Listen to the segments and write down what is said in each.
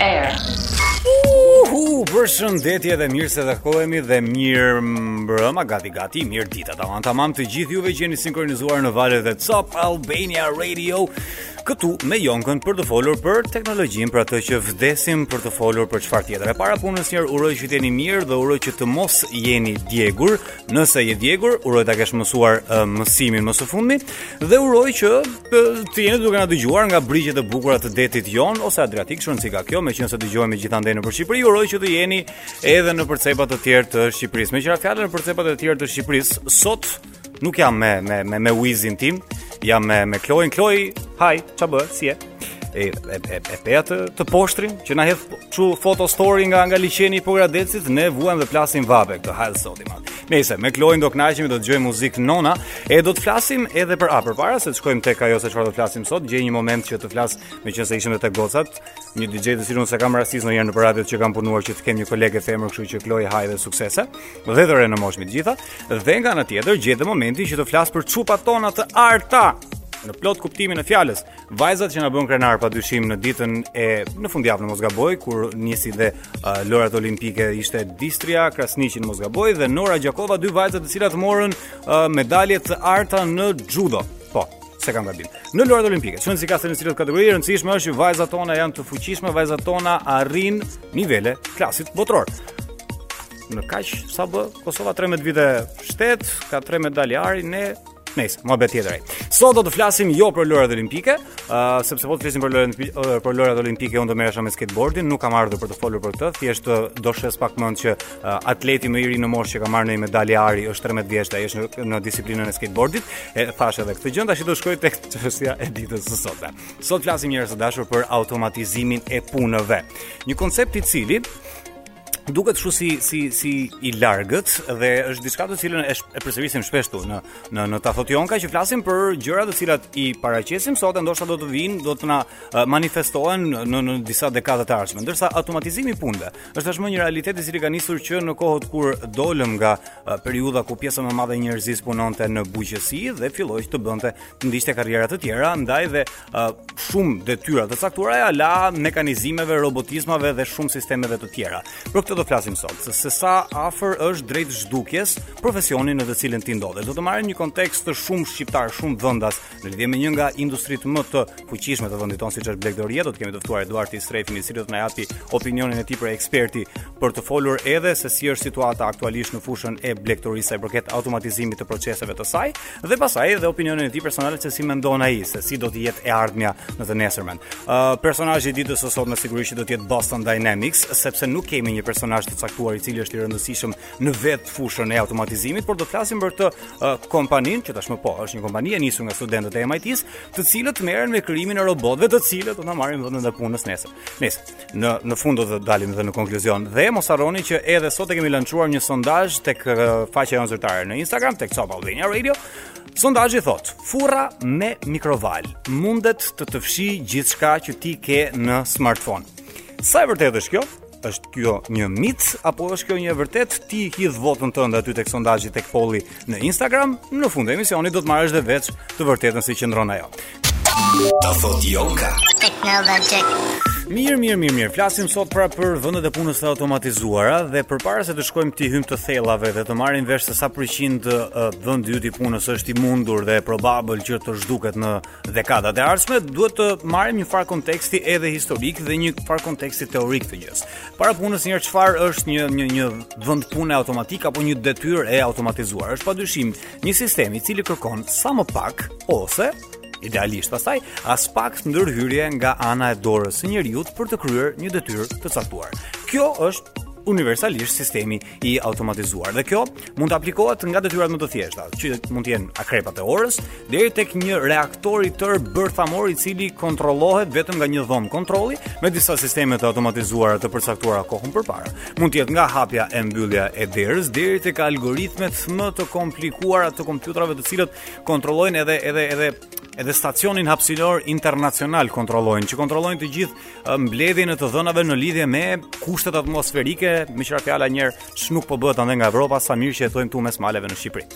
Air. Uhu, përshëndetje dhe mirë se takohemi dhe mirë mbrëma, gati gati, mirë dita. Tamam, tamam të gjithë juve që jeni sinkronizuar në valët e Top Albania Radio këtu me Jonkën për të folur për teknologjinë, për atë që vdesim për të folur për çfarë tjetër. E para punës një uroj që të jeni mirë dhe uroj që të mos jeni djegur, Nëse je djegur, uroj ta kesh mësuar uh, mësimin më së fundi dhe uroj që të, të jeni duke na dëgjuar nga brigjet e bukura të detit Jon ose Adriatik, s'ka rëndësi kjo, meqenëse dëgjohemi gjithandej nëpër Shqipëri, uroj që të jeni edhe nëpër cepa të tjerë të Shqipërisë. Meqenëse ra fjala nëpër cepa të tjerë të Shqipërisë, sot nuk jam me me me me Wizin tim, jam me me Kloin. Kloi, hi, ç'a bëhet? Si je? e e e, e pe atë të poshtrin që na hedh kshu foto story nga nga liqeni i Pogradecit, ne vuajmë dhe plasim vape këtu, o Zot i madh. Nejse me Kloin do kënaqemi do të dëgjojmë muzikë Nona, e do të flasim edhe për a përpara se të shkojmë tek ajo se çfarë do të flasim sot, gjej një moment që të flas meqenëse ishim edhe te gocat, një DJ të cilun s'më ka rastis në në radiot që kam punuar që të kem një kolege femër, kështu që Kloi hajde suksese. Dhe dorë në moshë me të gjitha. Dhe nga ana tjetër gjej momentin që të flas për çupat tona të arta në plotkuptimin e fjalës, Vajzat që na bënë krenarë pa dyshim në ditën e në fundjavë në mos gaboj kur nisi dhe uh, lojrat olimpike ishte Distria Krasniqi në mos gaboj dhe Nora Gjakova, dy vajza të cilat morën uh, medalje të arta në xhudo. Po, s'e kam gabim. Në lojrat olimpike, ç'rëndësi ka se në cilën kategori, e rëndësishme është që vajzat tona janë të fuqishme, vajzat tona arrijnë nivele të klasit botëror. Në kaq sa bë Kosova 13 vite shtet, ka 3 medalje ari, ne Nice, më bëhet qejfi. Sot do të flasim jo për lojërat olimpike, uh, sepse po të flisnim për lojërat uh, për lojërat olimpike, unë do merresha me skateboardin, nuk kam ardhur për të folur për këtë, thjesht uh, do shes pak mend që uh, atleti më i ri në moshë që ka marrë një medalje ari është 13 vjeç, dhe është në, në disiplinën e skateboardit. E thashë edhe këtë gjë, tash do shkoj tek çështja e ditës së sotme. Sot flasim njerëz të dashur për automatizimin e punëve. Një koncept i cili duket kështu si si si i largët dhe është diçka të cilën e, e përsërisim shpesh këtu në në në ta thotë Jonka që flasim për gjëra të cilat i paraqesim sot e ndoshta do të vijnë do të na manifestohen në në disa dekada të ardhshme ndërsa automatizimi i punëve është tashmë një realitet i cili ka nisur që në kohët kur dolëm nga periudha ku pjesa më e madhe e njerëzisë punonte në bujqësi dhe filloi të bënte të ndiqte karriera të tjera ndaj dhe uh, shumë detyra të caktuara ia la mekanizimeve, robotizmave dhe shumë sistemeve të tjera. Për këtë do flasim sot, se, se sa afër është drejt zhdukjes profesioni në të cilin ti ndodhesh. Do të marrim një kontekst shumë shqiptar, shumë vendas në lidhje me një nga industritë më të fuqishme të vendit tonë siç është blegtoria, do të kemi të ftuar Eduardi Strefin, i cili do të na japi opinionin e tij prej eksperti për të folur edhe se si është situata aktualisht në fushën e blegtorisë sa i përket automatizimit të proceseve të saj Dhe pasaj edhe opinionin e tij personal se si mendon ai se si do të jetë e ardhmja në të nesërmen. Ë uh, personazhi i ditës së sotme sigurisht që do të jetë Boston Dynamics, sepse nuk kemi një personazh të caktuar i cili është i rëndësishëm në vetë fushën e automatizimit, por do të flasim për këtë uh, kompaninë që tashmë po është një kompani e nisur nga studentët e MIT-s, të cilët merren me krijimin e robotëve, të cilët do ta marrin vendin e punës nesër. Nesër. në në fund do të dalim edhe në konkluzion. Dhe mos harroni që edhe sot e kemi lançuar një sondazh tek faqja jonë zyrtare në Instagram tek Top Albania Radio. Sondazhi thot: Furra me mikroval mundet të të fshi gjithçka që ti ke në smartphone. Sa e vërtetë është kjo? është kjo një mit apo është kjo një e vërtet ti hidh votën tënde aty tek sondazhi tek polli në Instagram në fund të emisionit do të marrësh edhe vesh të vërtetën si qëndron ajo Ta thot Jonka. Technologic. Mirë, mirë, mirë, mirë. Flasim sot pra për vendet e punës të automatizuara dhe përpara se të shkojmë t'i hym të thellave dhe të marrim vesh se sa përqind vendi yt i punës është i mundur dhe probabël që të zhduket në dekadat e ardhshme, duhet të marrim një farë konteksti edhe historik dhe një farë konteksti teorik të gjës. Para punës njëherë çfarë është një një një vend pune automatik apo një detyrë e automatizuar? Është padyshim Një sistem i cili kërkon sa më pak ose idealisht pastaj aspak ndërhyrje nga ana e dorës së njeriut për të kryer një detyrë të caktuar. Kjo është universalisht sistemi i automatizuar. Dhe kjo mund të aplikohet nga detyrat më të thjeshta, që mund të jenë akrepat e orës, deri tek një reaktor i tërë bërthamor i cili kontrollohet vetëm nga një dhomë kontrolli me disa sisteme të automatizuara të përcaktuara kohën përpara. Mund të jetë nga hapja e mbyllja e derës deri tek algoritmet më të komplikuara të kompjuterave të cilët kontrollojnë edhe edhe edhe edhe stacionin hapësinor internacional kontrollojnë, që kontrollojnë të gjithë mbledhjen e të dhënave në lidhje me kushtet atmosferike, meqë ra fjala njëherë ç'nuk po bëhet ande nga Evropa, sa mirë që jetojmë këtu mes maleve në Shqipëri.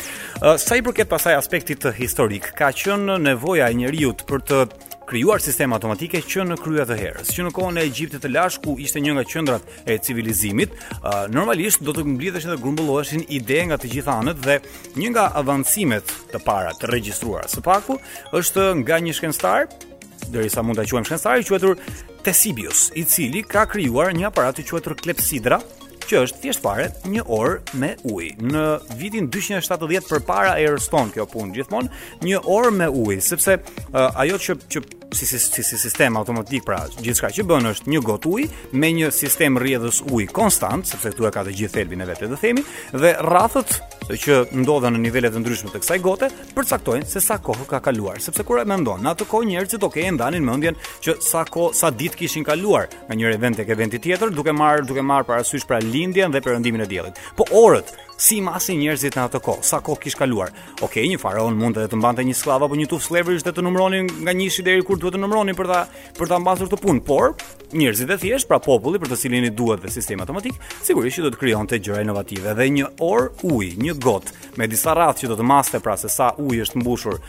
Sa i përket pasaj aspektit historik, ka qenë nevoja e njeriut për të krijuar sisteme automatike që në krye të herës, që në kohën e Egjiptit të lashtë ku ishte një nga qendrat e civilizimit, uh, normalisht do të mblidheshin dhe grumbulloheshin ide nga të gjitha anët dhe një nga avancimet të para të regjistruara së paku është nga një shkencëtar, derisa mund ta quajmë shkencëtar, i quajtur Tesibius, i cili ka krijuar një aparat të quajtur klepsidra, që është thjesht fare një orë me ujë. Në vitin 270 përpara erës tonë kjo punë gjithmonë, një orë me ujë, sepse uh, ajo që që si si si, si sistem automatik pra gjithçka që bën është një gotë ujë me një sistem rrjedhës ujë konstant sepse këtu e ka të gjithë thelbin e vet të themi dhe rrathët që ndodhen në nivele të ndryshme të kësaj gote përcaktojnë se sa kohë ka kaluar sepse kur e mendon në atë kohë njerëzit ok e ndanin mendjen që sa kohë sa ditë kishin kaluar nga një event tek eventi tjetër duke marr duke marr parasysh pra lindjen dhe perëndimin e diellit po orët si i masnin njerëzit në atë kohë sa kohë kish kaluar Ok, një faraon mund edhe të mbante një skllav apo një tufë skllevërish dhe të numëronin nga njëshi deri kur duhet të numëronin për ta për ta matur këtë punë, por njerëzit e thjeshtë, pra populli për të cilin i duhet dhe sistemi automatik, sigurisht që do të krijonte gjëra inovative dhe një orë uji, një gotë me disa rrathë që do të maste pra se sa ujë është mbushur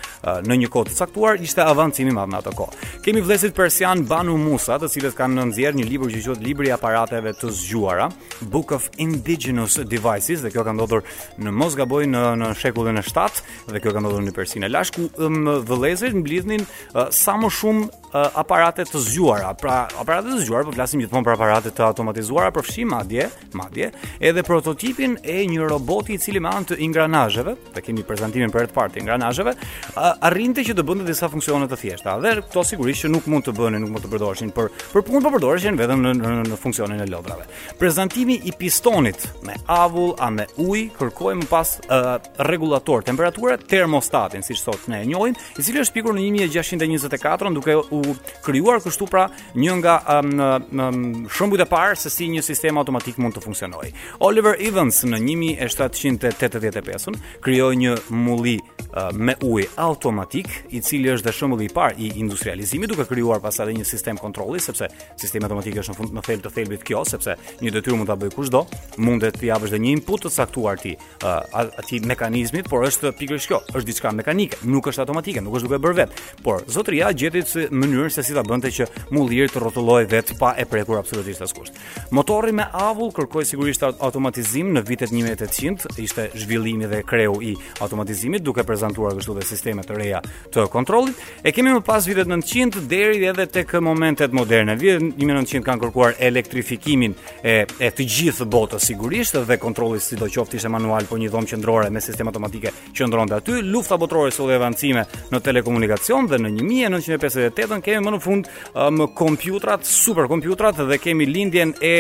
në një kohë të caktuar, ishte avancim i madh në atë kohë. Kemi vëllezërit persianë Banu Musa, të cilët kanë nxjerrë një libër që quhet Libri i aparateve të zgjuara, Book of Indigenous Devices, dhe kjo ka ndodhur në mos gaboj në në shekullin e 7 dhe kjo ka ndodhur në Persinë e lashtë, um, vëllezërit mblidhnin uh, sa më shumë uh, aparate të zgjuara. Pra, aparate të zgjuara, po flasim gjithmonë për aparate të automatizuara, përfshim madje, madje edhe prototipin e një roboti i cili me anë të ingranazheve, dhe kemi prezantimin për herë të parë të ingranazheve, uh, arrinte që të bënte disa funksione të thjeshta. Dhe këto sigurisht që nuk mund të bënin, nuk mund të përdoreshin për për punë, po përdoreshin vetëm në, në, në funksionin e lodrave. Prezantimi i pistonit me avull a me ujë kërkoi më pas uh, rregullator temperature termostatin, siç sot ne e njohim, i cili është shpikur në 1624 duke u krijuar kështu pra një nga um, um, shembujt e parë se si një sistem automatik mund të funksionojë. Oliver Evans në 1785 krijoi një mulli uh, me ujë automatik, i cili është dhe shembulli i parë i industrializimit duke krijuar pas edhe një sistem kontrolli sepse sistemi automatik është në fund në thelb të thelbit kjo sepse një detyrë mund ta bëjë kushdo, mund t'i japësh dhe një input të caktuar ti uh, atij mekanizmit, por është pikërisht kjo, është diçka mekanike, nuk është automatike, nuk është duke bërë vetë. Por zotëria gjeti si mënyrën se si ta bënte që mulliri të rrotullohej vetë pa e prekur absolutisht askush. Motorri me avull kërkoi sigurisht automatizim në vitet 1800, ishte zhvillimi dhe kreu i automatizimit duke prezantuar kështu dhe sisteme të reja të kontrollit. E kemi më pas vitet 900 deri edhe tek momentet moderne. Vitet 1900 kanë kërkuar elektrifikimin e e të gjithë botës sigurisht dhe kontrolli sidoqoftë ishte manual por një dhomë qendrore me sisteme automatike qëndronte aty. Lufta botërore solli avancime në telekomunikacion dhe në 1958 kemi më në fund um kompjuterat, superkompjuterat dhe kemi lindjen e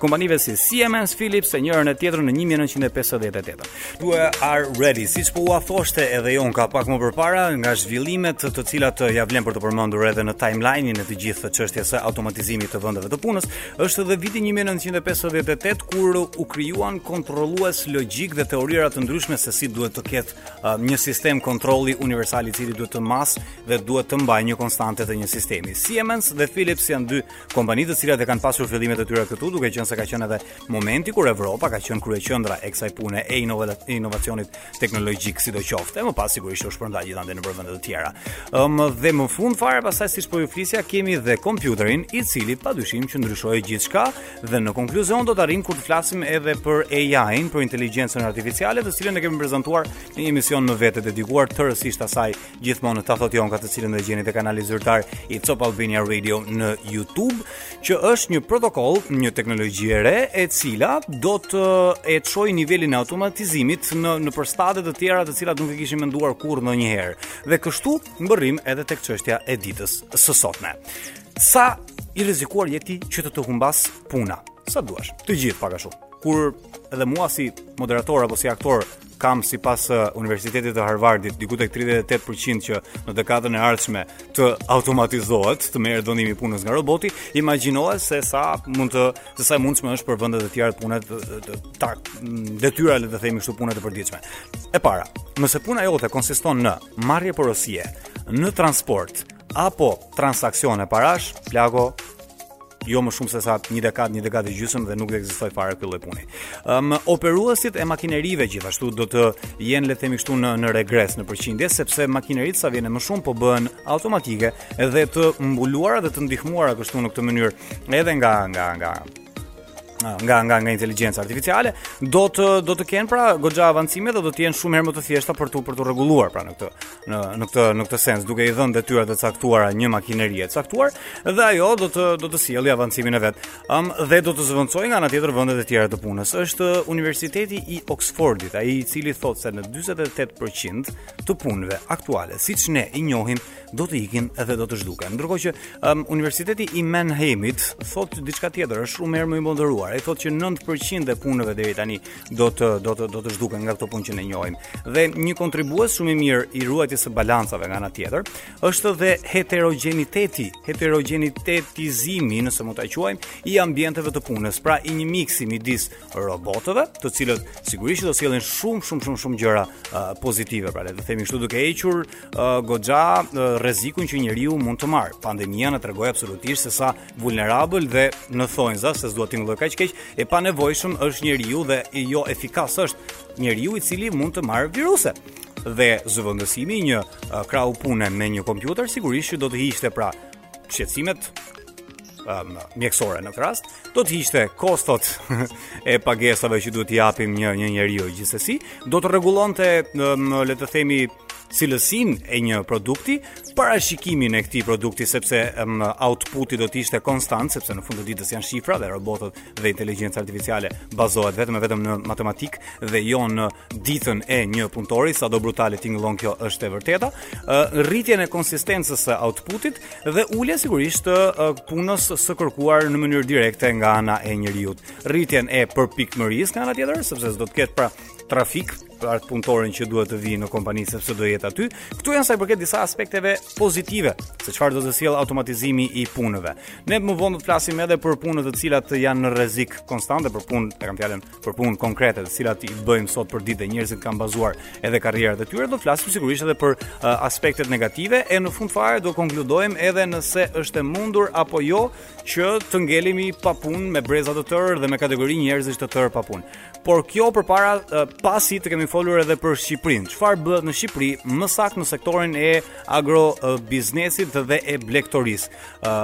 kompanive si Siemens, Philips e njërën e tjetrën në 1958. You are ready, siç po ua thoshte edhe Jonka pak më përpara nga zhvillimet të cilat eh, ja vlen për të përmendur edhe në timeline-in e të gjithë çështjes së automatizimit të vendeve të punës, është edhe viti 1958 kur u krijuan kontrollues logjikë dhe teorira të ndryshme se si duhet të ketë eh, një sistem kontrolli universal i cili duhet të masë dhe duhet të mbajë një konstante të një sistemi. Siemens dhe Philips janë dy kompani të cilat e kanë pasur fillimet e tyre këtu, duke qenë se ka qenë edhe momenti kur Evropa ka qenë kryeqendra e kësaj pune e inovacionit teknologjik sidoqoftë, më pas sigurisht u shpërndanë gjithandej nëpër vende të tjera. Ëm um, dhe në fund fare pastaj siç po ju flisja kemi dhe kompjuterin i cili padyshim që ndryshoi gjithçka dhe në konkluzion do të arrijmë kur të flasim edhe për AI-n, për inteligjencën artificiale, të cilën e kemi prezantuar në një emision më vete dedikuar tërësisht asaj gjithmonë në Ta thotë Jonka të cilën do e gjeni te kanali zyrtar i Top Albania Radio në YouTube, që është një protokoll, një teknologji e re e cila do ta çojë nivelin e automatizimit nëpër stade të tjera të cilat nuk e kishim menduar kurrë ndonjëherë. Dhe kështu mbërrim edhe tek çështja e ditës së sotme. Sa i rrezikuar je ti që të të humbasë puna? Sa duash? Të gjithë pak a shumë. Kur edhe unë si moderator apo si aktor kam sipas uh, Universitetit të Harvardit diku tek 38% që në dekadën e ardhshme të automatizohet, të merret vendi im i punës nga roboti, imagjinojeni se sa mund të se sa e mundshme është për vendet e tjera të punës të detyra le të themi kështu punët e përditshme. E para, nëse puna jote konsiston në marrje porosie, në transport apo transaksione parash, plako jo më shumë se sa një dekadë, një dekadë e gjysmë dhe nuk ekziston fare ky lloj pune. Ëm um, operuesit e makinerive gjithashtu do të jenë le të themi kështu në në regres në përqindje sepse makineritë sa vjen e më shumë po bëhen automatike dhe të mbuluara dhe të ndihmuara kështu në këtë mënyrë edhe nga nga nga nga nga nga inteligjenca artificiale do të do të kenë pra goxha avancime dhe do të jenë shumë herë më të thjeshta për t'u për t'u rregulluar pra në këtë në në këtë në këtë sens duke i dhënë detyra të caktuara një makinerie të caktuar dhe ajo do të do të sjellë avancimin e vet. Ëm um, dhe do të zëvendësojë nga ana tjetër vendet e tjera të punës. Është Universiteti i Oxfordit, ai i cili thotë se në 48% të punëve aktuale, siç ne i njohim, do të ikin dhe do të zhduken. Ndërkohë që um, Universiteti i Mannheimit thotë diçka tjetër, është shumë herë më i moderuar. Ai thotë që 9% e punëve deri tani do të do të do të zhduken nga këto punë që ne njohim. Dhe një kontribues shumë i mirë i ruajtjes së balancave nga ana tjetër është dhe heterogjeniteti, heterogjenitetizimi, nëse mund ta quajmë, i ambienteve të punës, pra i një miksi midis robotëve, të cilët sigurisht që do sjellin shumë shumë shumë shumë gjëra uh, pozitive, pra le të themi kështu duke hequr uh, goxha uh, rrezikun që njeriu mund të marrë. Pandemia na tregoi absolutisht se sa vulnerabël dhe në thonjza se s'dua të tingëllojë kaq keq, i panevojshëm është njeriu dhe jo efikas është njeriu i cili mund të marrë viruse. Dhe zëvendësimi i një uh, krahu pune me një kompjuter sigurisht që do të hiqte pra shqetësimet um, mjekësore në këtë rast, do të hiqte kostot e pagesave që duhet t'i japim një një njeriu gjithsesi, do të rregullonte um, le të themi cilësinë e një produkti, parashikimin e këtij produkti sepse um, outputi do të ishte konstant, sepse në fund të ditës janë shifra dhe robotët dhe inteligjenca artificiale bazohet vetëm e vetëm në matematikë dhe jo në ditën e një punëtori, sado brutale tingëllon kjo është e vërteta, uh, rritjen e konsistencës së outputit dhe ulja sigurisht të uh, punës së kërkuar në mënyrë direkte nga ana e njeriut. Rritjen e përpikmërisë nga ana tjetër, sepse s'do të ketë pra trafik për atë punëtorin që duhet të vijë në kompani sepse do jetë aty. Këtu janë sa i përket disa aspekteve pozitive se çfarë do të sjellë automatizimi i punëve. Ne më vonë do të flasim edhe për punët të cilat janë në rrezik konstant dhe për punë, e kam fjalën për punë konkrete, të cilat i bëjmë sot për ditë dhe njerëzit kanë bazuar edhe karrierat e tyre, do të flasim sigurisht edhe për uh, aspektet negative e në fund fare do konkludojmë edhe nëse është e mundur apo jo që të ngelemi pa punë me breza të tërë dhe me kategori njerëzish të tërë pa punë. Por kjo përpara pasi të kemi folur edhe për Shqipërinë. Çfarë bëhet në Shqipëri, më saktë në sektorin e agrobiznesit dhe e blegtorisë.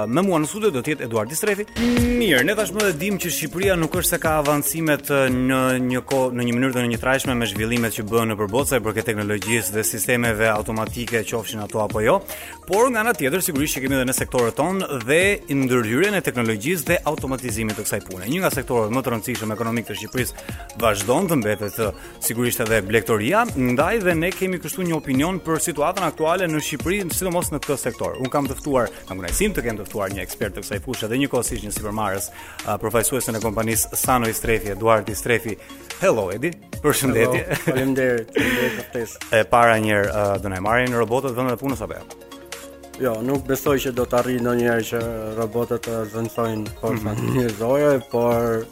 Me mua në studio do të jetë Eduard Istrefi. Mirë, ne tashmë e dimë që Shqipëria nuk është se ka avancime të në një kohë në një mënyrë të njëtrajshme me zhvillimet që bëhen nëpër botë sa i përket teknologjisë dhe sistemeve automatike, qofshin ato apo jo. Por nga ana tjetër sigurisht që kemi edhe në sektorët tanë dhe ndërhyrjen e teknologjisë dhe automatizimit të kësaj pune. Një nga sektorët më të rëndësishëm ekonomikë të Shqipërisë vazhdon të mbetet sigurisht edhe blegtoria, ndaj dhe ne kemi kështu një opinion për situatën aktuale në Shqipëri, sidomos në këtë sektor. Unë kam të ftuar, kam kënaqësinë të kem të ftuar një ekspert të kësaj fushe dhe njëkohësisht një sipërmarrës, përfaqësuesin e kompanisë Sano Istrefi, Eduard Istrefi. Hello Edi, përshëndetje. Faleminderit, faleminderit për ftesën. E para një herë uh, do na marrin robotët vendin e punës apo jo? Jo, nuk besoj që do të arrijë ndonjëherë që robotët të zëvendësojnë forcën mm -hmm. njerëzore, por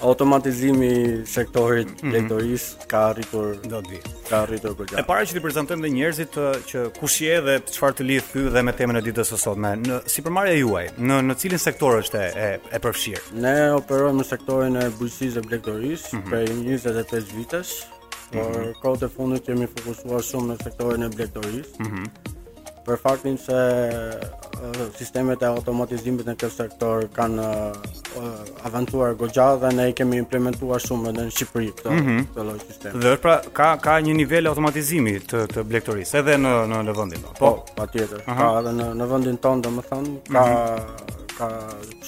automatizimi i sektorit mm -hmm. blegtorisë ka arritur do të vijë. ka rritur goxha. E para që t'i prezantojmë dhe njerëzit të, që kush je dhe çfarë të lidh ty dhe me temën e ditës së sotme. Në sipërmarrja juaj, në në cilin sektor është e e përfshirë? Ne operojmë në sektorin e bujqësisë dhe blegtorisë mm -hmm. prej 25 vitesh. Por mm -hmm. kohët e fundit jemi fokusuar shumë në sektorin e blegtorisë. Mhm. Mm për faktin se sistemet e automatizimit në këtë sektor kanë avancuar goxha dhe ne i kemi implementuar shumë edhe në Shqipëri këto mm -hmm. këto lloj sisteme. Dhe pra ka ka një nivel automatizimi të të blegtorisë edhe në në në vendin tonë. Po, po patjetër. Uh -huh. Ka edhe në në vendin tonë domethënë ka mm -hmm. ka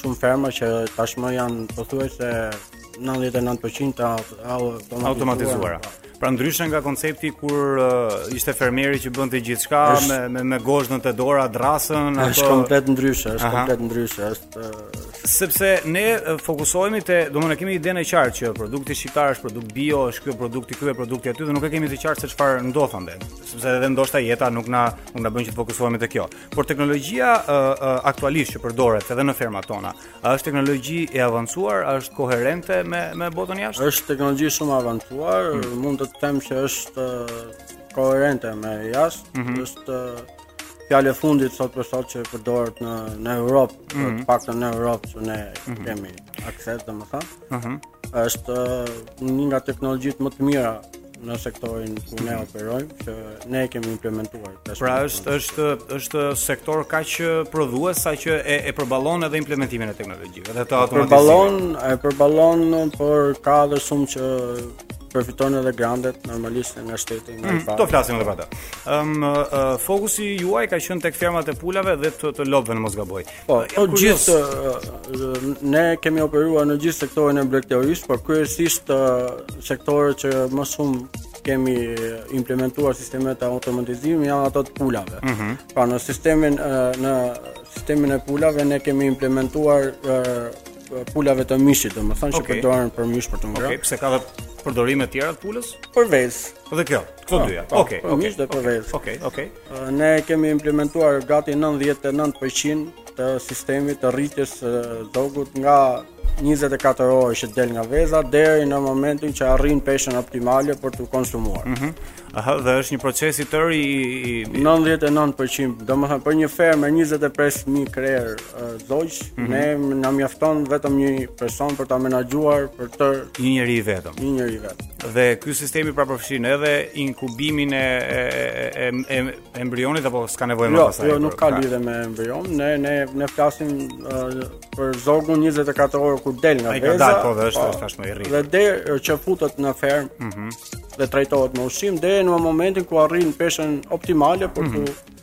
shumë ferma që tashmë janë pothuajse 99% të automatizuara. automatizuara. Pra ndryshe nga koncepti kur uh, ishte fermeri që bënte gjithçka është... me me me gozhdën te dora, drrasën, apo është komplet ndryshe, është Aha. komplet ndryshe, është uh... sepse ne fokusohemi te, domethënë kemi idenë e qartë që produkti shqiptar është produkt bio, është ky produkti, ky është produkti aty dhe nuk e kemi të qartë se çfarë ndodh andej, sepse edhe ndoshta jeta nuk na nuk na bën që të fokusohemi te kjo. Por teknologjia uh, uh, aktualisht që përdoret edhe në fermat tona, A është teknologji e avancuar, a është koherente me me botën jashtë? Është teknologji shumë e avancuar, hmm. mund të të them që është koherente me jashtë, mm -hmm. është fjala e fundit sot për sot që përdoret në në Europë, mm -hmm. paktën në Europë që ne mm -hmm. kemi akses, domethënë. Ëh. Mm -hmm. Është një nga teknologjitë më të mira në sektorin ku ne operojmë që ne e kemi implementuar. Pra është është është sektor kaq prodhues sa që e e përballon edhe implementimin e teknologjive dhe të automatizimit. Përballon, e përballon, por ka edhe shumë që përfitojnë edhe grantet normalisht nga shteti nga mm, Do flasim edhe për atë. Ëm um, uh, fokusi juaj ka qenë tek fermat e pulave dhe të, të lopëve në mos gaboj. Po, po gjithë ne kemi operuar në gjithë sektorin e blegtorisë, por kryesisht sektorët që më shumë kemi implementuar sisteme të automatizimit janë ato të pulave. Mm -hmm. Pra në sistemin në sistemin e pulave ne kemi implementuar pulave të mishit, domethënë okay. që përdoren për mish për të ngrënë. Okej, okay, pse ka dhe përdorime të tjera të pulës? Për vezë. Dhe kjo, këto po, dyja. Po, Okej. Okay. Për mish dhe për vezë. Okej, okay, okej. Okay. Ne kemi implementuar gati 99% të sistemit të rritjes së zogut nga 24 orë që del nga veza deri në momentin që arrin peshën optimale për t'u konsumuar. Mm -hmm. Aha, dhe është një proces i tërë i, i 99%. Domethënë për një fermë me 25000 krerë uh, zogj, mm -hmm. ne na mjafton vetëm një person për ta menaxhuar për të një njeri vetëm. Një njeri vetëm. Dhe ky sistemi pra përfshin edhe inkubimin e e e e embrionit apo s'ka nevojë më jo, pastaj. Jo, jo, nuk ka pra. lidhje me embrion. Ne ne ne flasim uh, për zogun 24 orë kur del nga veza. Ai ka dalë po dhe është tashmë i rritur. Dhe deri që futet në fermë. Mhm. Mm dhe trajtohet me ushqim deri në momentin ku arrin peshën optimale për mm -hmm. të mhm.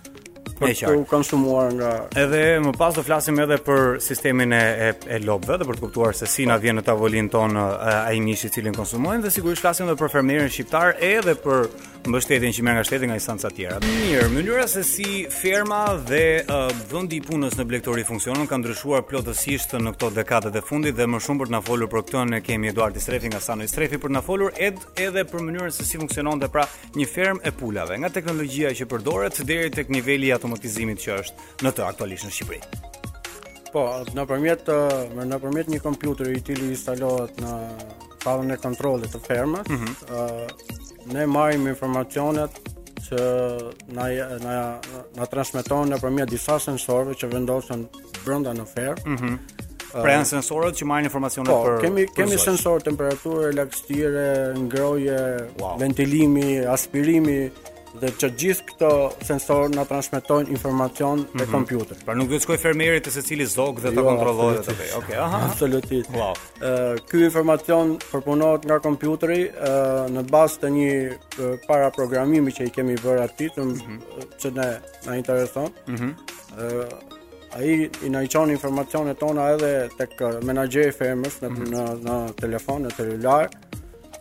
Për t'u konsumuar nga Edhe më pas do flasim edhe për sistemin e e, e lopëve dhe për të kuptuar se si na vjen në tavolinën tonë ai mishi cilin konsumojmë dhe sigurisht flasim edhe për fermerin shqiptar edhe për mbështetjen që merr nga shteti nga instanca të tjera. Mirë, mënyra se si ferma dhe uh, vendi i punës në blegtori funksionon ka ndryshuar plotësisht në këto dekadat e fundit dhe më shumë për të na folur për këtë ne kemi Eduard Istrefi nga Sano Istrefi për të na folur ed, edhe për mënyrën se si funksiononte pra uh, një fermë e pulave, nga teknologjia që përdoret deri tek niveli i automatizimit që është në të aktualisht në Shqipëri. Po, nëpërmjet nëpërmjet një kompjuteri i cili instalohet në sallën e kontrollit të fermës, mm -hmm. uh, ne marrim informacionet që na na na transmeton nëpërmjet disa sensorëve që vendosen brenda në fermë. Mhm. Mm pra janë sensorët që marrin informacione po, për kemi për kemi sensor temperature, lagështirë, ngrohje, wow. ventilimi, aspirimi dhe që gjithë këto sensor na transmetojnë informacion mm -hmm. te mhm. kompjuteri. Pra nuk duhet të shkojë fermeri te secili zog dhe ta jo, kontrollojë atë. Okej, okay, aha. Absolutisht. Wow. Ë uh, ky informacion përpunohet nga kompjuteri uh, në bazë të një uh, paraprogramimi që i kemi bërë atij, mm -hmm. që ne na intereson. Mhm. Mm Ai i na i çon informacionet tona edhe tek menaxheri i fermës në, mm. në, në telefon, në celular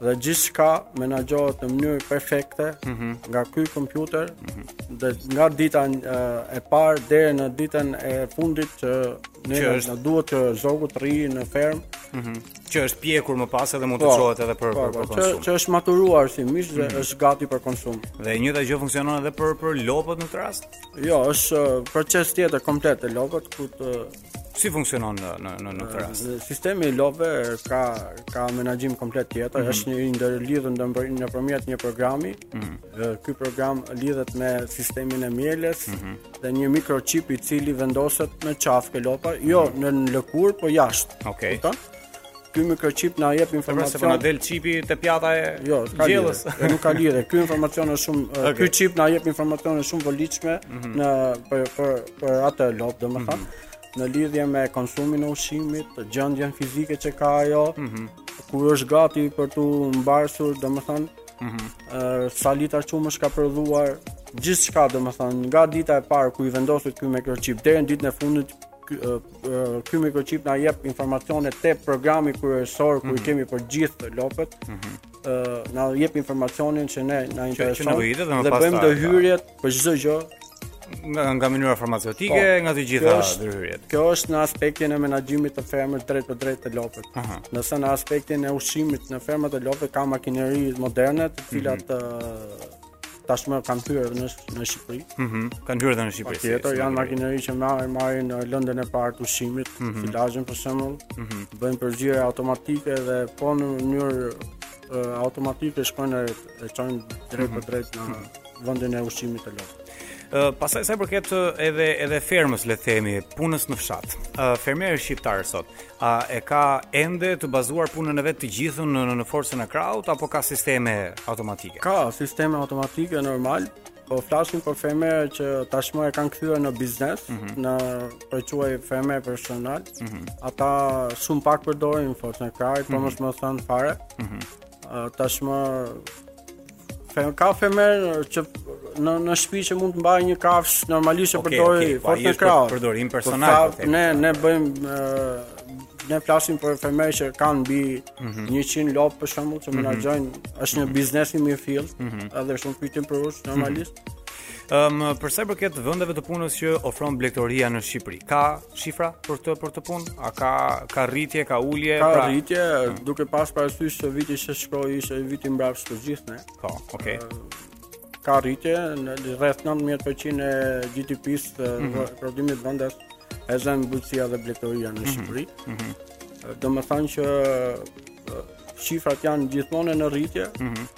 Dhe gjithçka menaxhohet në mënyrë perfekte mm -hmm. nga ky kompjuter mm -hmm. Dhe nga dita e parë deri në ditën e fundit që ne që është... duhet që zogu të rrijë në fermë mm -hmm. Që është pjekur më pas edhe mund të po, çohet edhe për, po, për, për po, konsum që, që është maturuar si mish dhe mm -hmm. është gati për konsum Dhe e njëjta gjë funksionon edhe për, për lopët në këtë rast Jo, është uh, proces tjetër komplet te lopët ku të si funksionon në në në në rast. Sistemi i lopëve ka ka menaxhim komplet tjetër, mm -hmm. është një ndërlidhje ndër nëpërmjet një programi. Mm -hmm. Ky program lidhet me sistemin e mjeljes mm -hmm. dhe një mikrochip i cili vendoset në qafë te lopa, jo mm -hmm. nën lëkurë, po jashtë. Okej. Okay. Ky mikroçip na jep informacion. Pra se po na del çipi te pjata e jo, gjellës. Jo, nuk ka lidhje. Ky informacion është shumë okay. ky çip na jep informacione shumë të volitshme mm -hmm. në për për për atë lopë, domethënë. Mm -hmm në lidhje me konsumin e ushqimit, gjendjen fizike që ka ajo, mm -hmm. kur është gati për t'u mbarsur, domethënë, ëh, mm -hmm. sa litra qumësht ka prodhuar, gjithçka domethënë, nga dita e parë ku i vendoset ky microchip deri në ditën e fundit, ky mikroçip na jep informacione te programi kryesor ku mm -hmm. i mhm. kemi për gjithë lopët. Ëh, mm -hmm. na jep informacionin që ne na intereson. Që, që dhe, dhe bëjmë ndërhyrjet për çdo gjë nga nga mënyra farmaceutike, po, nga të gjitha ndërhyrjet. Kjo është në aspektin e menaxhimit të fermës drejtpërdrejt te lopët. Aha. Ndërsa në aspektin e ushqimit në fermat e lopëve ka makineri moderne, të cilat mm -hmm. tashmë kanë hyrë edhe në në Shqipëri. Mhm. Mm kanë hyrë edhe në Shqipëri. Këto janë makineri që marrin marrin në lëndën e parë të ushqimit, mm -hmm. silazhin për shembull. Mhm. Mm bëjnë përzierje automatike dhe po në mënyrë uh, automatike shkojnë e, e çojnë drejt për mhm. drejt në vendin e ushqimit të lopës. Uh, pastaj sa i përket edhe edhe fermës le të themi punës në fshat. Uh, fermeri shqiptar sot, A e ka ende të bazuar punën e vet të gjithën në në, në forcën e krahut apo ka sisteme automatike? Ka sisteme automatike normal, po flasim për fermerë që tashmë e kanë kthyer në biznes, mm -hmm. unë po e quaj fermer profesional. Mm -hmm. Ata shumë pak përdorin forcën e krahut, mm -hmm. për mhm. mos me thënë fare. Mm -hmm. Tashmë Fe, ka fermer që në në shtëpi që mund të mbajë një kafshë normalisht e okay, përdor okay, forcën e krahut. Për përdorim personal. Por ne ne bëjmë ne flasim për fermerë që kanë mbi mm -hmm. 100 lopë për shembull që mhm. menaxhojnë, mm -hmm. është një biznes i mirëfilltë, mm -hmm. edhe shumë fitimprurës normalisht. Mm -hmm. Ëm um, për sa i përket vendeve të punës që ofron blegtoria në Shqipëri, ka shifra për këtë për këtë punë? A ka ka rritje, ka ulje? Ka pra... rritje, hmm. duke pas parasysh se viti që shkoi ishte vit i mbrapshtë për gjithë ne. Po, okay. Ka rritje në rreth 19% e GDP-së të mm -hmm. prodhimit vendas e zë bujqësia dhe blegtoria në mhm. Shqipëri. Mm -hmm. Domethënë që shifrat janë gjithmonë në rritje, mm -hmm.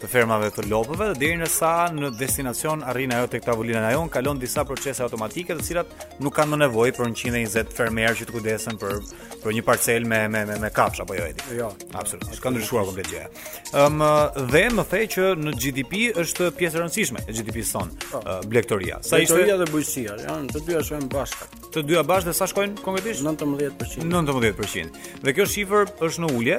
të fermave të lopëve dhe derisa në destinacion arrin ajo tek tavolina jonë, kalon disa procese automatike të cilat nuk kanë më nevojë për 120 fermerë që të kujdesen për për një parcelë me me me, me kafshë apo jo Edi. Jo, absolutisht. Ka ndryshuar komplet gjëja. Ëm um, dhe më the që në GDP është pjesë e rëndësishme e GDP-së sonë, uh, po. blegtoria. Sa ishte Blegtoria dhe bujqësia, janë të dyja shkojnë bashkë. Të dyja bashkë dhe sa shkojnë konkretisht? 19%. 19%. Dhe kjo shifër është në ulje,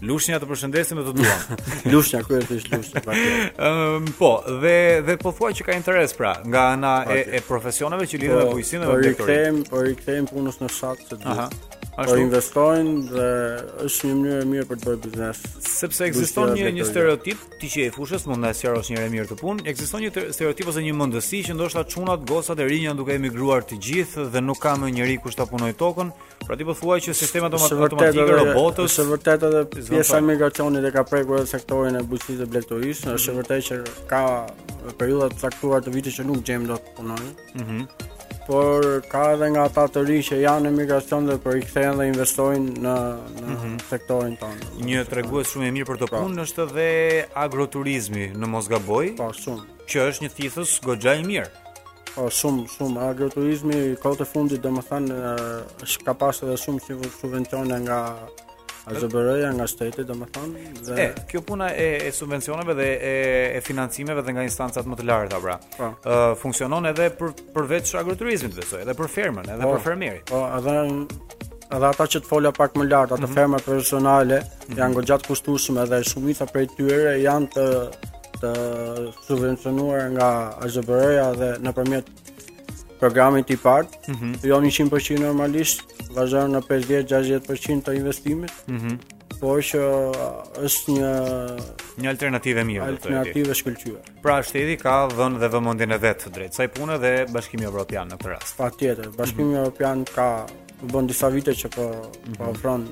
Lushnja të përshëndesim dhe të duam. Lushnja kryesisht Lushnja. Ëm po, dhe dhe po thua që ka interes pra nga ana e, e profesioneve që lidhen me po, bujqësinë dhe blegtorinë. Po i rikthehen, po i rikthehen punës në fshat se di. Po investojnë dhe është një mënyrë e mirë për të bërë biznes. Sepse ekziston një një stereotip, ti që je i fushës mund ta sqarosh një herë e mirë këtë punë, ekziston një stereotip ose një mendësi që ndoshta çunat, gocat e rinj janë duke emigruar të gjithë dhe nuk ka më njeri kush ta punojë tokën. Pra ti po thua që sistemat automatike robotët është vërtet edhe pjesa e migracionit e ka prekur edhe sektorin e bujqësisë dhe blegtorisë, mm -hmm. është vërtet që ka periudha të caktuara të vitit që nuk gjejmë dot punonjës. Mhm. Mm por ka edhe nga ata të rinj që janë në migracion dhe po rikthehen dhe investojnë në në mm -hmm. sektorin tonë. Një tregues shumë i mirë për këtë po. punë është edhe agroturizmi në mos gaboj. Po, shumë. Që është një thithës goxha i mirë. Po shumë shumë agroturizmi kohët e fundit domethënë është ka pas edhe shumë si subvencione nga AZHBR-ja nga shteti domethënë dhe e, kjo puna e, e subvencioneve dhe e, e financimeve dhe nga instancat më të larta pra. Po. Ë uh, funksionon edhe për përveç agroturizmit besoj, edhe për fermën, edhe po, për fermerin. Po, edhe edhe ato që të fola pak më lart, ato mm -hmm. ferma profesionale mm -hmm. janë goxha të kushtueshme edhe shumica prej tyre janë të të subvencionuar nga AZBR-ja dhe nëpërmjet programit IPARD, mm -hmm. jo 100% normalisht, vazhdon në 50-60% të investimit. Mm -hmm. Por që është një një alternativë e mirë, alternativë e shkëlqyer. Pra shteti ka dhënë dhe vëmendjen e vet drejt kësaj pune dhe Bashkimi Evropian në këtë rast. Patjetër, Bashkimi mm -hmm. Evropian ka bën disa vite që po mhm. po ofron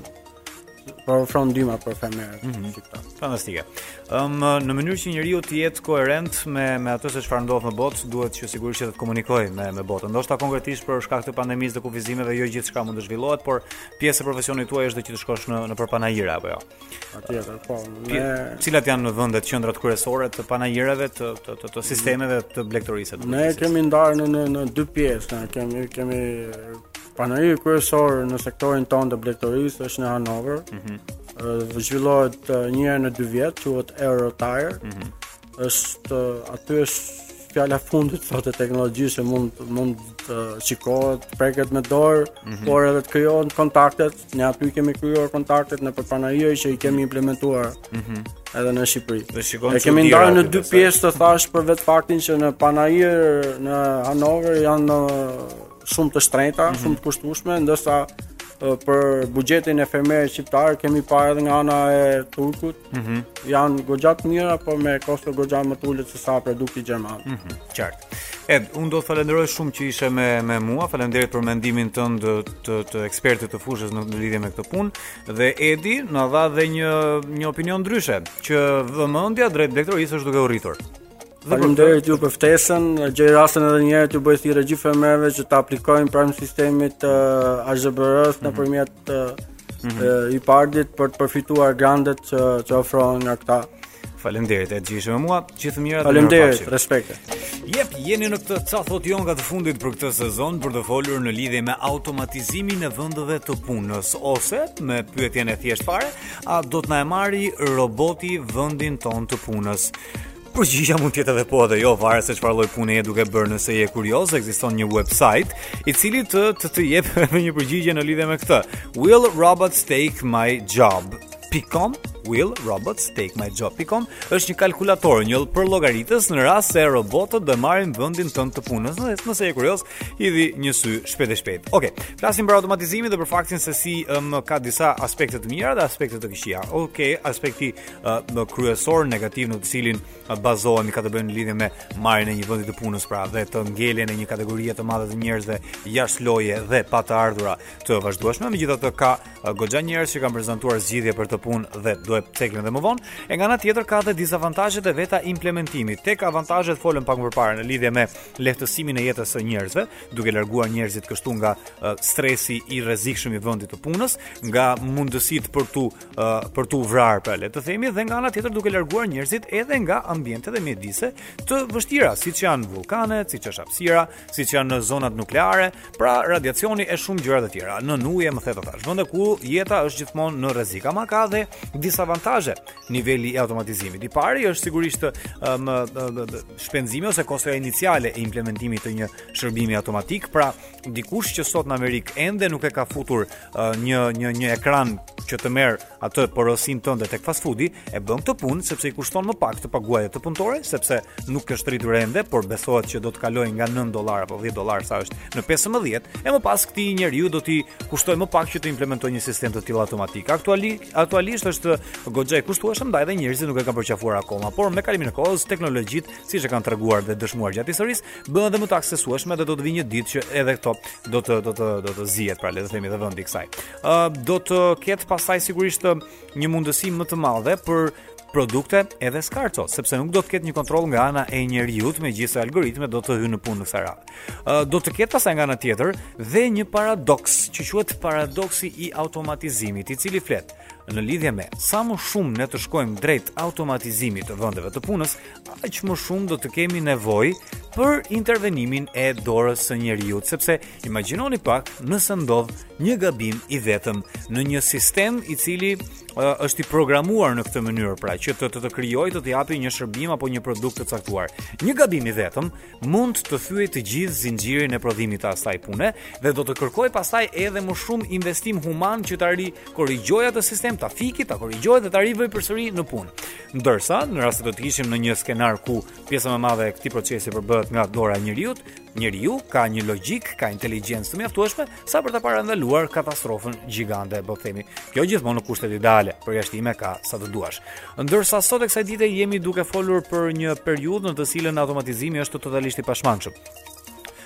po ofron ndihma për fermerët mm -hmm. shqiptar. Fantastike. Ëm um, në mënyrë që njeriu të jetë koherent me me atë se çfarë ndodh në botë, duhet që sigurisht që të komunikojë me me botën. Ndoshta konkretisht për shkak të pandemisë dhe kufizimeve jo gjithçka mund të zhvillohet, por pjesë e profesionit tuaj është që të shkosh në nëpër panaire apo jo. Patjetër, po. Cilat janë vendet qendrat kryesore të panaireve të të të, të sistemeve të blegtorisë të Ne e kemi ndarë në në në dy pjesë, ne kemi kemi panairi kryesor në sektorin tonë të blegtorisë është në Hanover. Mhm. Mm zhvillohet një herë në dy vjet, quhet EuroTier. Mhm. Mm është aty është fjala e fundit sot e teknologjisë që mund mund të shikohet, preket me dorë, mm -hmm. por edhe të krijohen kontaktet, ne aty kemi krijuar kontaktet nëpër panaire që i kemi implementuar. Mm -hmm. Edhe në Shqipëri. Dhe shikon e kemi ndarë në dy pjesë të thash për vetë faktin që në panair në Hanover janë shumë të shtrenjta, mm -hmm. shumë të kushtueshme, ndërsa për buxhetin e fermerit shqiptar kemi parë edhe nga ana e turkut, Mm -hmm. Janë goxha të mira, por me kosto goxha më të ulët se sa produkti gjerman. Mm -hmm. Qartë. Ed, unë do të falenderoj shumë që ishe me, me mua, faleminderit për mendimin tënd të, të ekspertit të fushës në, në lidhje me këtë punë, dhe Edi na dha dhe një, një opinion ndryshe, që vëmendja drejt blegtorisë është duke u rritur. Faleminderit ju për ftesën. Gjej rastin edhe një herë të bëj thirrje gjithë fermerëve që të aplikojnë pranë sistemit të uh, AZBR-s mhm. nëpërmjet uh, mm -hmm. uh, IPARD-it për të përfituar grantet që që ofrohen nga këta. Faleminderit Edi që ishe me mua. Gjithë të mirat Faleminderit, respekte. Jep, jeni në këtë ca thotë jo nga të fundit për këtë sezon për të folur në lidhje me automatizimin e vendeve të punës ose me pyetjen e thjeshtë fare, a do të na e marri roboti vendin ton të punës? Përgjigja mund të jetë edhe po edhe jo, varet se çfarë lloj pune je duke bërë. Nëse je kurioz, ekziston një website i cili të të, të jep edhe një përgjigje në lidhje me këtë. Will robots take my job? Will robots take my job? pikë com është një kalkulator, një lloj përllogaritësi në rast se robotët do marrin vendin tënd të punës. Nëse nëse je kurioz, hidhi një sy shpejt e shpejt. Okej, okay. flasim për automatizimin dhe për faktin se si më um, ka disa aspekte të mira dhe aspekte të këqija. Okej, okay, aspekti në kryesor negativ në të cilin bazohemi ka të bëjë në lidhje me marrjen e një vendi të punës pra dhe të ngeljen e një kategorie të madhe të njerëzve jashtë loje dhe pa të ardhura të vazhdueshme megjithatë ka goxha njerëz që kanë prezantuar zgjidhje për këtë punë dhe do të ceken dhe më vonë e nga ana tjetër ka edhe dizavantazhet e veta implementimit tek avantazhet folëm pak më parë në lidhje me lehtësimin e jetës së njerëzve duke larguar njerëzit kështu nga stresi i rrezikshëm i vendit të punës nga mundësitë për t'u uh, për t'u vrarë, pra le të themi, dhe nga ana tjetër duke larguar njerëzit edhe nga ambiente dhe mjedise të vështira, siç janë vullkanet, siç është hapësira, siç janë zonat nukleare, pra radiacioni e shumë gjëra të tjera. Nën ujë, me thënë të drejtën, vende ku jeta është gjithmonë në rrezik, ama ka dhe disavantazhe niveli i automatizimit. I pari është sigurisht um, shpenzimi ose kostoja iniciale e implementimit të një shërbimi automatik, pra dikush që sot në Amerikë ende nuk e ka futur një një një ekran që të merr atë porosinë tënde tek fast foodi e bën këtë punë sepse i kushton më pak të paguajë atë punëtorin sepse nuk është rritur ende por besohet që do të kalojë nga 9 dollar apo 10 dollar sa është në 15 e më pas këtij njeriu do t'i kushtojë më pak që të implementojë një sistem të tillë automatik aktuali aktualisht është goxha i kushtueshëm ndaj edhe njerëzit nuk e kanë përqafuar akoma por me kalimin e kohës teknologjitë siç e kanë treguar dhe dëshmuar gjatë historisë bëhen edhe më të aksesueshme dhe do të vijë një ditë që edhe këto do të do të do të zihet pra le të themi dhe vendi kësaj. Ë uh, do të ketë pastaj sigurisht një mundësi më të madhe për produkte edhe skarco, sepse nuk do të ketë një kontroll nga ana e njeriut, megjithëse algoritmet do të hyjnë në punë në këtë radhë. Ë uh, do të ketë pastaj nga ana tjetër dhe një paradoks që quhet paradoksi i automatizimit, i cili flet në lidhje me sa më shumë ne të shkojmë drejt automatizimit të vendeve të punës, aq më shumë do të kemi nevojë për intervenimin e dorës së njeriut, sepse imagjinoni pak nëse ndodh një gabim i vetëm në një sistem i cili uh, është i programuar në këtë mënyrë, pra që të të, të krijojë të të japë një shërbim apo një produkt të caktuar. Një gabim i vetëm mund të thyejë të gjithë zinxhirin e prodhimit të asaj pune dhe do të kërkojë pastaj edhe më shumë investim human që ta rikorrigjojë atë sistem, ta fikë, ta korrigjojë dhe ta rivëjë përsëri në punë. Ndërsa, në rast se do të ishim në një skenar ku pjesa më e madhe e këtij procesi përbëhet nga dora e njeriut, njeriu ka një logjikë, ka inteligjencë të mjaftueshme sa për ta parandaluar katastrofën gjigante, po themi. Kjo gjithmonë në kushtet ideale, përjashtime ka sa të duash. Ndërsa sot e kësaj dite jemi duke folur për një periudhë në të cilën automatizimi është totalisht i pashmangshëm.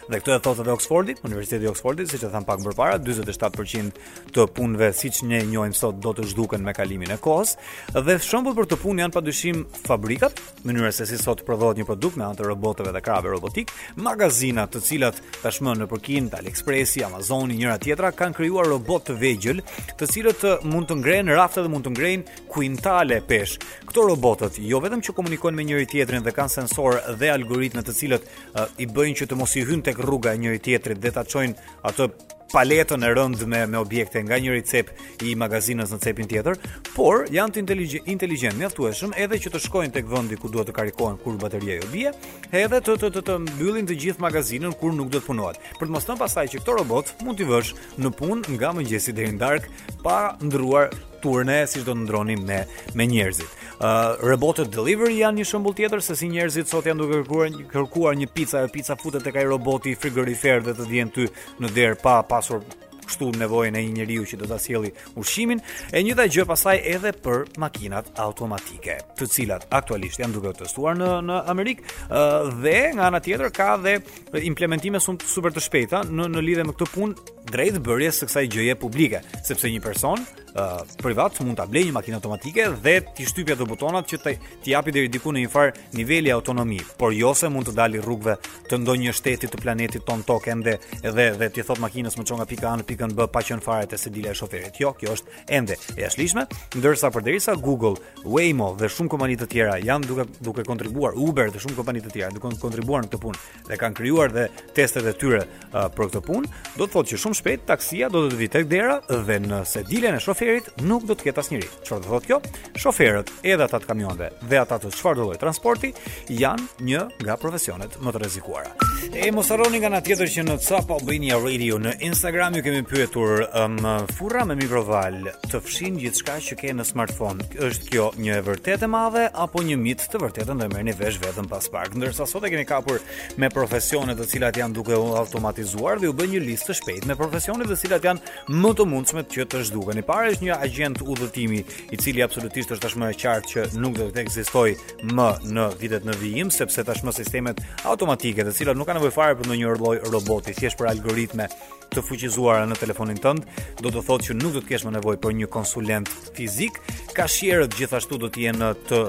Dhe këtë e thotë edhe Oxfordi, Universiteti i Oxfordit, siç e thamë pak më parë, 47% të punëve siç ne i njohim sot do të zhduken me kalimin e kohës dhe shembull për këtë punë janë padyshim fabrikat, mënyra se si sot prodhohet një produkt me anë të robotëve dhe krahëve robotikë, magazinat, të cilat tashmë në përkin, AliExpressi, Amazoni, njëra tjetra kanë krijuar robotë të vegjël, të cilët eh, mund të ngrenë rafte dhe mund të ngrenë kuintalë peshë. Këto robotët jo vetëm që komunikojnë me njëri tjetrin dhe kanë sensorë dhe algoritme të cilët uh, i bëjnë që të mos i hyjnë tek rruga e njëri tjetrit dhe ta çojnë atë paletën e rëndë me me objekte nga njëri cep i magazinës në cepin tjetër, por janë të inteligjent, inteligjent mjaftueshëm edhe që të shkojnë tek vendi ku duhet të karikohen kur bateria u bie, edhe të të të, të mbyllin të gjithë magazinën kur nuk duhet të punohet. Për të mos thënë pastaj që këto robotë mund t'i vësh në punë nga mëngjesi deri në darkë pa ndruar turne siç do të ndronin me me njerëzit. Uh, robotët delivery janë një shembull tjetër se si njerëzit sot janë duke kërkuar kërkuar një pica, ajo pica futet tek ai roboti frigorifer dhe të vjen ty në derë pa pasur kështu nevojën e një njeriu që do ta sjelli ushqimin. E njëjta gjë pastaj edhe për makinat automatike, të cilat aktualisht janë duke u testuar në në Amerikë uh, dhe nga ana tjetër ka dhe implementime shumë super të shpejta në në lidhje me këtë punë drejt bërjes së kësaj gjëje publike, sepse një person uh, privat mund ta blejë një makinë automatike dhe t'i shtypi ato butonat që t'i japi deri diku në njëfarë niveli autonomi, por jo se mund të dali rrugëve të ndonjë shteti të planetit tonë Tokë ende dhe dhe t'i thotë makinës më ço nga pika A në pikën B pa qenë fare te sedila e shoferit. Jo, kjo është ende e jashtëligjshme, ndërsa përderisa Google, Waymo dhe shumë kompani të tjera janë duke duke kontribuar Uber dhe shumë kompani të tjera duke kontribuar në këtë punë. dhe kanë krijuar dhe testet e tyre uh, për këtë punë, do të thotë që shumë shpejt taksia do të të vijë tek dera dhe në sedilen e shoferit nuk do të ketë asnjeri. Çfarë do thotë kjo? Shoferët, edhe ata të kamionëve dhe ata të çfarëdo lloj transporti janë një nga profesionet më të rrezikuara. E mos harroni nga ana tjetër që në Top Albania Radio në Instagram ju kemi pyetur um, furra me mikrovalë të fshin gjithçka që ke në smartphone. Është kjo një e vërtetë e madhe apo një mit Të vërtetën do e merrni vesh vetëm pas pak, ndërsa sot e kemi kapur me profesionet të cilat janë duke u automatizuar dhe ju bëj një listë të shpejtë me profesionet të cilat janë më të mundshme që të zhduken. I pari është një agjent udhëtimi, i cili absolutisht është tashmë e qartë që nuk do të ekzistojë më në vitet në vijim, sepse tashmë sistemet automatike, të cilat nuk kanë nevojë fare për ndonjë lloj roboti, thjesht për algoritme, të fuqizuara në telefonin tënd, do të thotë që nuk do të kesh më nevojë për një konsulent fizik, kashierët gjithashtu do të jenë të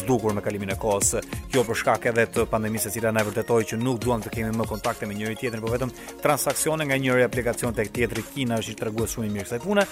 zhdukur me kalimin e kohës. Kjo për shkak edhe të pandemisë e cila na vërtetoi që nuk duam të kemi më kontakte me njëri tjetrin, por vetëm transaksione nga njëri aplikacion tek tjetri. Kina është një tregues shumë i mirë i kësaj pune.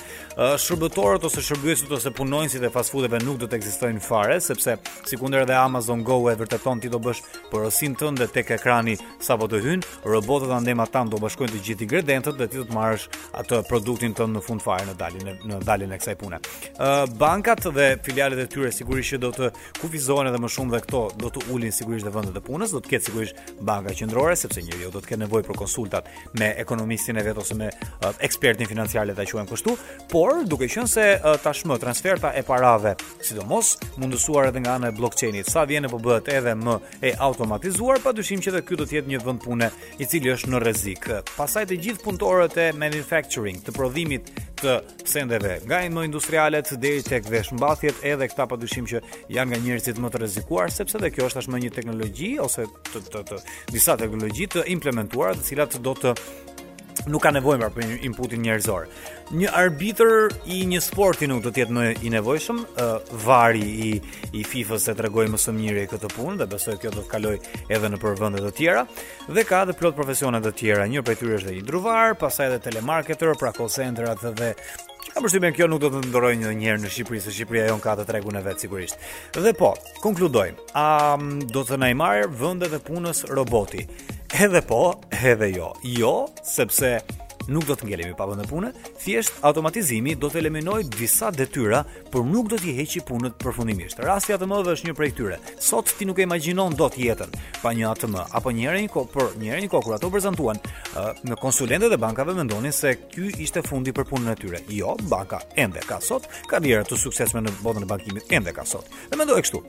Shërbëtorët ose shërbyesit ose punonjësit e fast foodeve nuk do të ekzistojnë fare, sepse sikundër edhe Amazon Go e vërteton ti do bësh porosinë tënde tek ekrani Sapo të hyn, robotët andej matanë do bashkojnë të gjithë ingredientët dhe ti do të marrësh atë produktin tënd në fund fare në daljen, në daljen e kësaj pune. Uh, bankat dhe filialet e tyre sigurisht që do të kufizohen edhe më shumë dhe këto do të ulin sigurisht dhe vendet e punës, do të ketë sigurisht banka qendrore, sepse njeriu do të ketë nevojë për konsultat me ekonomistin e vet ose me uh, ekspertin financiar ta quajmë kështu, por duke qenë se uh, tashmë transferta e parave, sidomos mundësuar edhe nga ana e blockchainit, sa vjen e po bëhet edhe më uh, e automatizuar, pa dyshim që edhe ky do të jetë një vend pune i cili është në rrezik. Pastaj të gjithë punëtorët e manufacturing, të prodhimit të sendeve, nga më industrialet deri tek veshmbathjet, edhe këta pa dyshim që janë nga njerëzit më të rrezikuar, sepse dhe kjo është tashmë një teknologji ose të, të, të, të disa teknologji të implementuara, të cilat do të nuk ka nevojë për inputin njerëzor. Një arbitër i një sporti nuk do të jetë më i nevojshëm, uh, VAR-i i i FIFA-s e tregoi më së miri këtë punë dhe besoj kjo do të kalojë edhe nëpër vende të tjera dhe ka edhe plot profesione të tjera. Një prej tyre është druvar, pastaj edhe telemarketer, pra call center-at dhe kam përshtypjen kjo nuk do të ndodhë njëherë në Shqipëri, se Shqipëria jonë ka të tregun e vet sigurisht. Dhe po, konkludojmë. A do të na i marrë vendet e punës roboti? Edhe po, edhe jo. Jo, sepse nuk do të ngelemi pa vende pune, thjesht automatizimi do të eliminojë disa detyra, por nuk do t'i heqi punët përfundimisht. Rasti i ATM-së është një prej tyre. Sot ti nuk e imagjinon dot jetën pa një ATM apo një herë një kohë, por një herë një kohë kur ato u prezantuan, konsulentët e bankave mendonin se ky ishte fundi për punën e tyre. Jo, banka ende ka sot, karriera të suksesshme në botën e bankimit ende ka sot. Dhe mendoj kështu.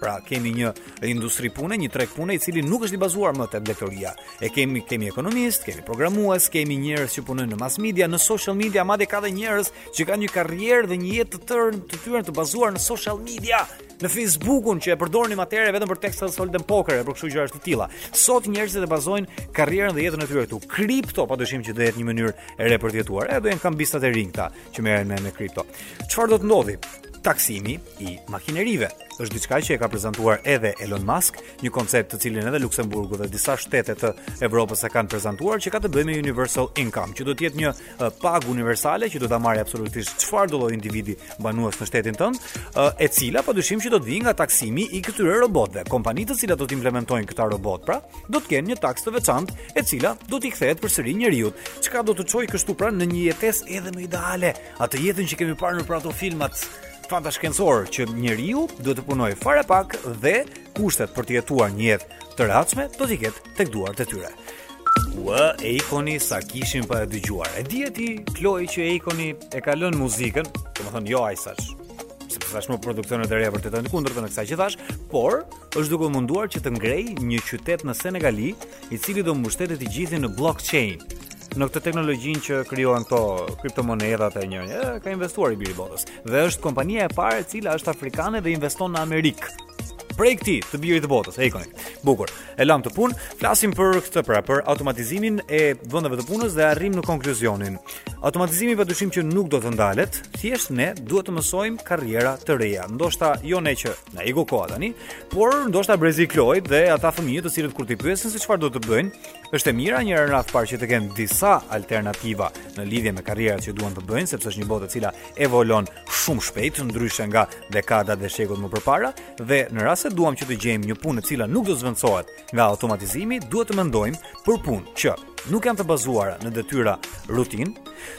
Pra kemi një industri pune, një treg pune i cili nuk është i bazuar më te blegtoria. Kemi kemi ekonomist, kemi programues, kemi njerëz që punojnë në mass media, në social media, madje ka dhe njerëz që kanë një karrierë dhe një jetë të tërë të tyre të bazuar në social media në Facebookun që e përdornim atëherë vetëm për Texas Hold'em poker e për kështu gjëra të tilla. Sot njerëzit e bazojnë karrierën dhe jetën e tyre këtu. Kripto padyshim që do jetë një mënyrë e re për të jetuar. Edhe do jenë kambistët e rinj këta. që merren me me kripto. Çfarë do të ndodhi? Taksimi i makinerive është diçka që e ka prezantuar edhe Elon Musk, një koncept të cilin edhe Luksemburgu dhe disa shtete të Evropës e kanë prezantuar që ka të bëjë me universal income, që do të jetë një pagë universale që do ta marrë absolutisht çfarëdo lloj individi banues në shtetin tënd, e cila padyshim që do të vijë nga taksimi i këtyre robotëve. Kompanitë të cilat do të implementojnë këta robotë, pra, do të kenë një taksë të veçantë e cila do t'i kthehet përsëri njeriut, çka do të çojë kështu pra në një jetesë edhe më ideale, atë jetën që kemi parë nëpër ato filmat fantashkencorë që njeriu duhet të punojë fare pak dhe kushtet për të jetuar një jetë të rehatshme do t'i ketë tek duart e tyre. Ua, Akon-i, sa kishim pa e dëgjuar. E di ti, Kloi, që Akon-i e ka lënë muzikën, domethënë, jo, ajsash, sepse tashmë produksionet e reja vërtetojnë të kundërtën e kësaj që thash, por është duke u munduar që të ngrej një qytet në Senegali, i cili do mbështetet i gjithë në blockchain. Në këtë teknologjinë që krijohen këto kriptomonedhat e njëjta, ka investuar i biri botës. Dhe është kompania e parë e cila është afrikane dhe investon në Amerikë. Prej këtij, të birit të botës, Akonit. Bukur. E lamë te puna, flasim për këtë pra, për automatizimin e vendeve të punës dhe arrijmë në konkluzionin. Automatizimi pa dyshim që nuk do të ndalet, thjesht ne duhet të mësojmë karriera të reja. Ndoshta jo ne që na iku koha tani, por ndoshta brezi i Kloit dhe ata fëmijë të cilët kur t'i pyesin se çfarë do të bëjnë, është e mira në radhë të parë që të kenë disa alternativa në lidhje me karrierat që duan të bëjnë, sepse është një botë e cila evolon shumë shpejt, ndryshe nga dekadat dhe shekujt më përpara, dhe në rast se duam që të gjejmë një punë e cila nuk do të zvendësohet nga automatizimi duhet të mendojmë për punë që nuk janë të bazuara në detyra rutinë,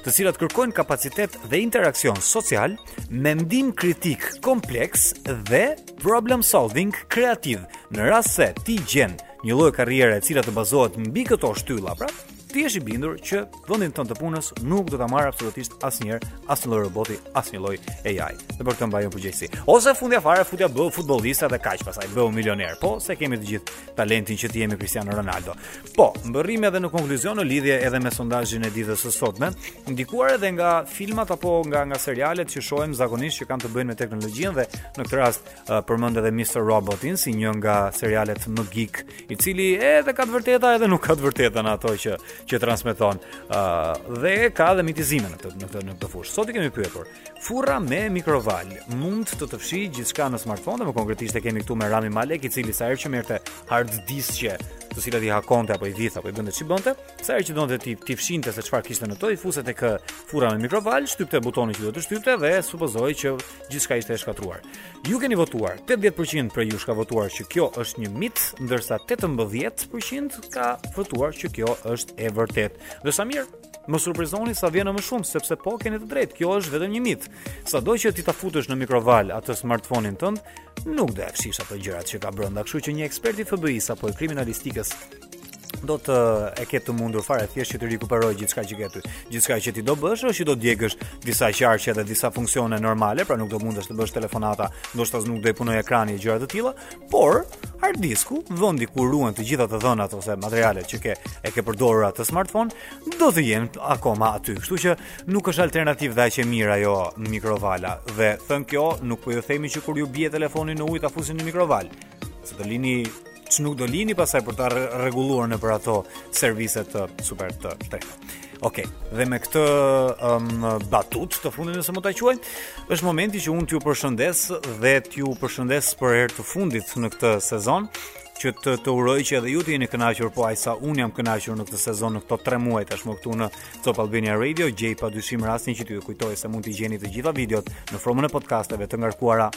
të cilat kërkojnë kapacitet dhe interaksion social, mendim kritik kompleks dhe problem solving kreativ. Në rast se ti gjen një lloj karriere e cila të bazohet mbi këto shtylla, pra, Ti je i bindur që vendin tënd të punës nuk do ta marrë absolutisht asnjëherë asnjë lloj roboti, asnjë lloj AI. Dhe për këtë mbajmë përgjegjësi. Ose fundja fare futja bëhu futbollist dhe kaq pastaj bëhu milioner. Po, se kemi të gjithë talentin që të jemi Cristiano Ronaldo. Po, mbërrim edhe në konkluzion në lidhje edhe me sondazhin e ditës së sotme, ndikuar edhe nga filmat apo nga serialet që shohim zakonisht që kanë të bëjnë me teknologjinë dhe në këtë rast përmend edhe Mr. Robotin si një nga serialet më geek, i cili edhe ka të vërteta edhe nuk ka të vërteta në ato që që transmeton. Ë uh, dhe ka edhe mitizime në këtë në këtë në këtë fushë. Sot i kemi pyetur, furra me mikroval mund të të fshijë gjithçka në smartphone, më konkretisht e kemi këtu me Rami Malek, i cili sa herë që merrte hard disqe të cilat i hakonte apo i vidhte apo i bënte ç'i bënte, sa herë që donte t'i t'i fshinte se çfarë kishte në to, i fuste tek furra me mikroval, shtypte butonin që duhet të shtypte dhe supozohej që gjithçka ishte e shkatruar. Ju keni votuar, 80% prej jush ka votuar që kjo është një mit, ndërsa 18% ka votuar që kjo është e vërtetë. Dhe sa mirë, më surprizoni sa vjen e më shumë sepse po keni të drejtë, kjo është vetëm një mit. Sado që ti ta futësh në mikroval atë smartphone-in tënd, nuk do t'ia fshish ato gjërat që ka brenda, kështu që një ekspert i FBI-s apo i kriminalistikës do ta ketë të mundur fare thjesht që të rikuperojë gjithçka që ke aty. Gjithçka që ti do bësh është që do djegësh disa qarqe dhe disa funksione normale, pra nuk do mundesh të bësh telefonata, ndoshta nuk do të punojë ekrani e gjëra të tilla, por hard disku, vendi ku ruhen të gjitha të dhënat ose materialet që e ke përdorur atë smartphone, do të jenë akoma aty. Kështu që nuk është alternativë dhe aq e mirë ajo mikrovala. Dhe thënë kjo, nuk po ju themi që kur ju bie telefoni në ujë ta fusni në mikrovalë. Se do lini që nuk do lini pasaj për ta rregulluar nëpër ato serviset super të shtrejta. Ok, dhe me këtë um, batutë të fundit nëse mund ta quaj, është momenti që unë t'ju përshëndes dhe t'ju përshëndes për herë të fundit në këtë sezon, që të të uroj që edhe ju të jeni kënaqur po aq sa unë jam kënaqur në këtë sezon në këto 3 muaj tashmë këtu në Top Albania Radio gjej padyshim rastin që t'ju kujtoj se mund t'i gjeni të gjitha videot në formën e podcasteve të ngarkuara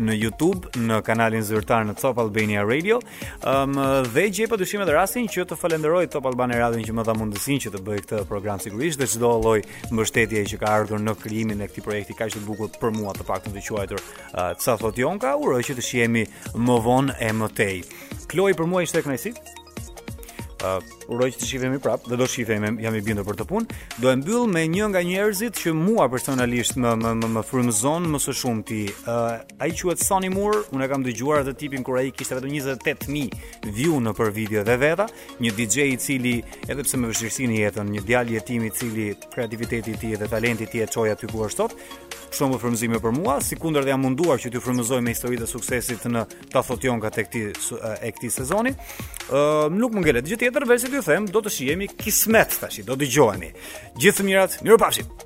në YouTube, në kanalin zyrtar në Top Albania Radio. Ëm um, dhe gjej padyshim edhe rastin që të falënderoj Top Albania Radion që më dha mundësinë që të bëj këtë program sigurisht dhe çdo lloj mbështetjeje që ka ardhur në krijimin e këtij projekti kaq të bukur për mua të paktën të quajtur uh, Ça thotë Jonka, uroj që të shihemi më vonë e më tej. Kloi për mua ishte kënaqësi. Uh, Uroj që të shihemi prapë dhe do shihemi, jam i bindur për këtë punë. Do e mbyll me një nga njerëzit që mua personalisht më më më, më frymëzon më së shumti. Ë, uh, ai quhet Sonny Moore, unë e kam dëgjuar atë tipin kur ai kishte vetëm 28000 view nëpër video dhe vetë, një DJ i cili edhe pse me vështirësi në jetë, një djalë jetim i cili kreativiteti i tij dhe talenti i tij e çoi aty ku është sot, shumë frymëzim për mua, sikundër dhe jam munduar që t'ju frymëzoj me historitë e suksesit në Ça thotë Jonka te këti e këtij sezoni. Ë uh, nuk më ngelet gjë tjetër, veçse t'ju them, do të shihemi kismet tashi, do dëgjohemi. Gjithë të mirat, mirupafshim.